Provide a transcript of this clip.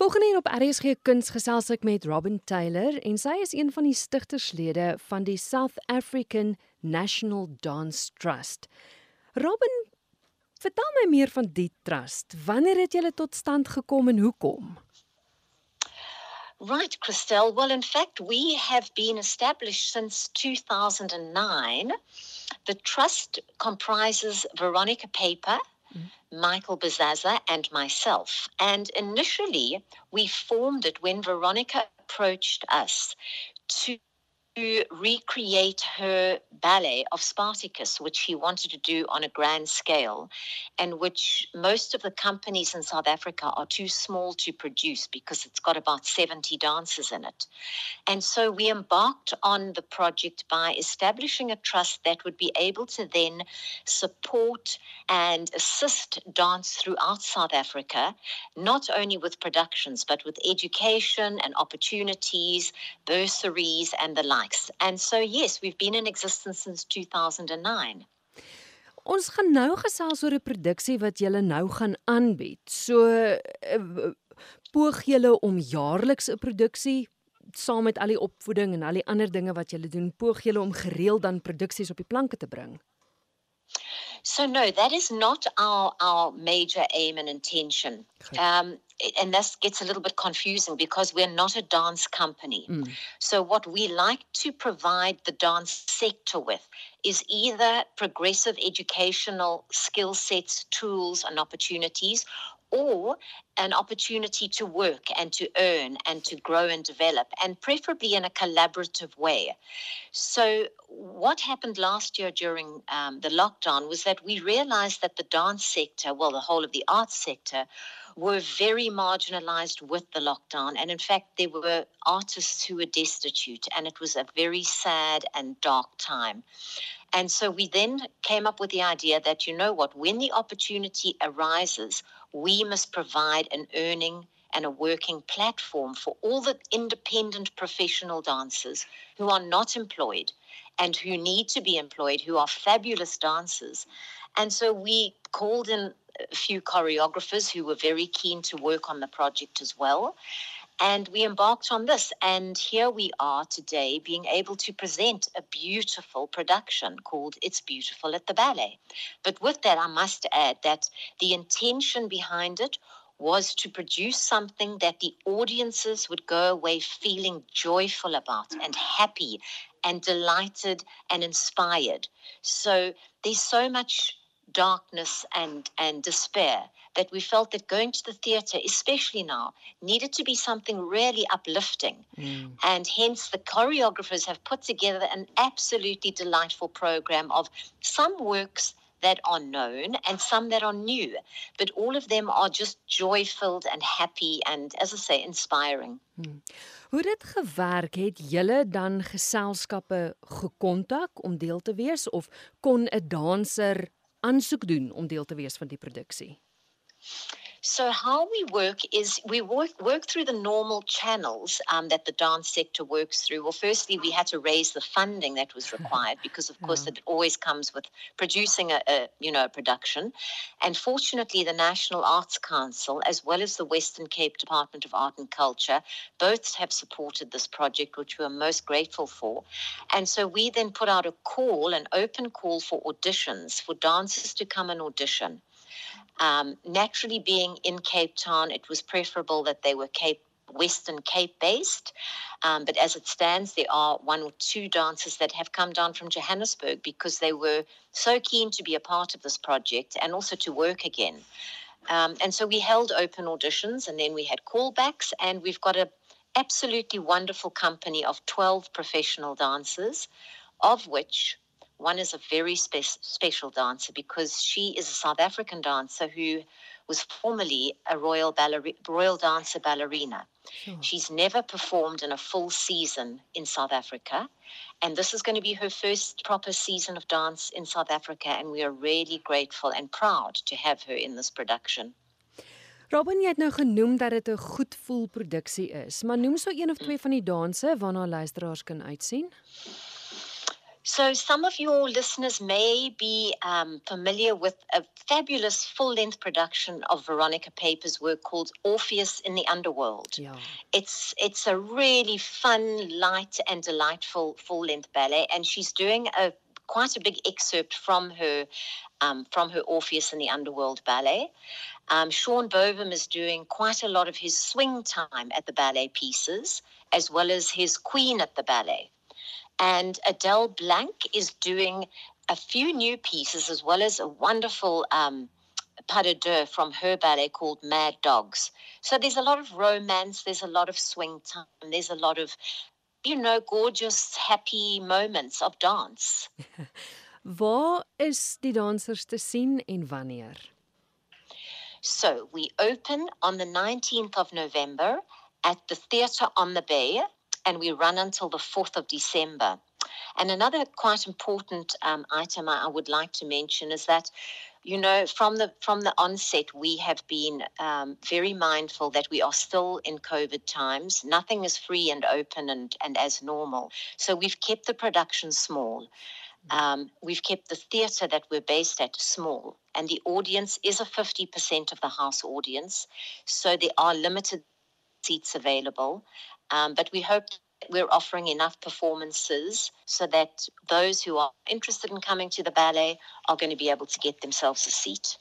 Volgende hier op RSG Kuns gesels ek met Robin Taylor en sy is een van die stigterslede van die South African National Dance Trust. Robin, vertel my meer van die trust. Wanneer het julle tot stand gekom en hoekom? Right, Christelle. Well, in fact, we have been established since 2009. The trust comprises Veronica Paper, Michael Bazaza and myself. And initially, we formed it when Veronica approached us to recreate her ballet of Spartacus, which he wanted to do on a grand scale, and which most of the companies in South Africa are too small to produce because it's got about 70 dancers in it. And so we embarked on the project by establishing a trust that would be able to then support and assist dance throughout South Africa, not only with productions, but with education and opportunities, bursaries, and the likes. And so yes, we've been in existence since 2009. Ons gaan nou gesels oor 'n produksie wat julle nou gaan aanbied. So uh, poog julle om jaarliks 'n produksie saam met al die opvoeding en al die ander dinge wat julle doen, poog julle om gereeld dan produksies op die planke te bring. So no, that is not our our major aim and intention. Um, and this gets a little bit confusing because we're not a dance company. Mm. So what we like to provide the dance sector with is either progressive educational skill sets, tools, and opportunities, or an opportunity to work and to earn and to grow and develop, and preferably in a collaborative way. So, what happened last year during um, the lockdown was that we realized that the dance sector, well, the whole of the arts sector, were very marginalized with the lockdown. And in fact, there were artists who were destitute, and it was a very sad and dark time. And so we then came up with the idea that, you know what, when the opportunity arises, we must provide an earning and a working platform for all the independent professional dancers who are not employed and who need to be employed, who are fabulous dancers. And so we called in a few choreographers who were very keen to work on the project as well. And we embarked on this. And here we are today being able to present a beautiful production called It's Beautiful at the Ballet. But with that, I must add that the intention behind it was to produce something that the audiences would go away feeling joyful about and happy and delighted and inspired. So there's so much darkness and, and despair that we felt that going to the theatre, especially now, needed to be something really uplifting. Mm. And hence, the choreographers have put together an absolutely delightful program of some works that are known and some that are new. But all of them are just joy filled and happy and, as I say, inspiring. Hmm. Hoe dit gewerk het julle dan geselskappe gekontak om deel te wees of kon 'n danser aansoek doen om deel te wees van die produksie? So how we work is we work work through the normal channels um, that the dance sector works through. Well, firstly, we had to raise the funding that was required because, of course, yeah. it always comes with producing a, a, you know a production. And fortunately, the National Arts Council, as well as the Western Cape Department of Art and Culture, both have supported this project, which we are most grateful for. And so we then put out a call, an open call for auditions for dancers to come and audition. Um, naturally, being in Cape Town, it was preferable that they were Cape Western Cape based. Um, but as it stands, there are one or two dancers that have come down from Johannesburg because they were so keen to be a part of this project and also to work again. Um, and so we held open auditions and then we had callbacks, and we've got a absolutely wonderful company of 12 professional dancers, of which one is a very spe- special dancer because she is a South African dancer who was formerly a royal balleri- royal dancer ballerina. Sure. She's never performed in a full season in South Africa, and this is going to be her first proper season of dance in South Africa, and we are really grateful and proud to have her in this production. Robin, jy het nou genoem dat dit 'n goed voel produksie is, maar noem so een of twee van die danse waarna luisteraars kan uitsien. So, some of your listeners may be um, familiar with a fabulous full length production of Veronica Paeper's work called Orpheus in the Underworld. Ja. It's, it's a really fun, light, and delightful full length ballet, and she's doing a quite a big excerpt from her um, from her Orpheus in the Underworld ballet. Um, Sean Bovim is doing quite a lot of his swing time at the ballet pieces, as well as his Queen at the ballet. And Adele Blank is doing a few new pieces, as well as a wonderful um, pas de deux from her ballet called Mad Dogs. So there's a lot of romance, there's a lot of swing time, there's a lot of, you know, gorgeous, happy moments of dance. Waar is die dansers te sien en wanneer? So we open on the 19th of November at the Theatre on the Bay, and we run until the 4th of December. And another quite important um, item I, I would like to mention is that, you know, from the from the onset, we have been um, very mindful that we are still in COVID times. Nothing is free and open and, and as normal. So we've kept the production small. Um, we've kept the theatre that we're based at small, and the audience is a 50% of the house audience. So there are limited seats available. Um, but we hope we're offering enough performances so that those who are interested in coming to the ballet are going to be able to get themselves a seat.